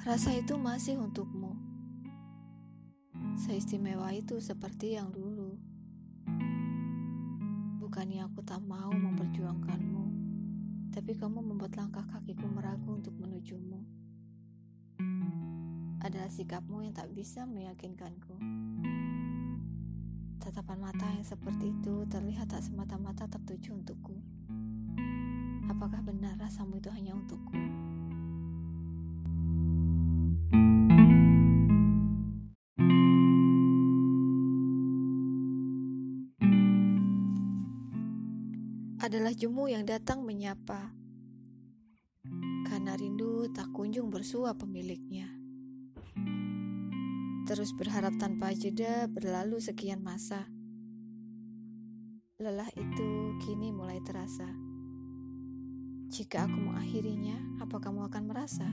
Rasa itu masih untukmu. Seistimewa itu seperti yang dulu. Bukannya aku tak mau memperjuangkanmu, tapi kamu membuat langkah kakiku meragu untuk menujumu. Adalah sikapmu yang tak bisa meyakinkanku. Tatapan mata yang seperti itu terlihat tak semata-mata tertuju untukku. Apakah benar rasamu itu hanya untukku? Adalah jemu yang datang menyapa. Karena rindu tak kunjung bersua pemiliknya. Terus berharap tanpa jeda berlalu sekian masa. Lelah itu kini mulai terasa. Jika aku mengakhirinya, apa kamu akan merasa?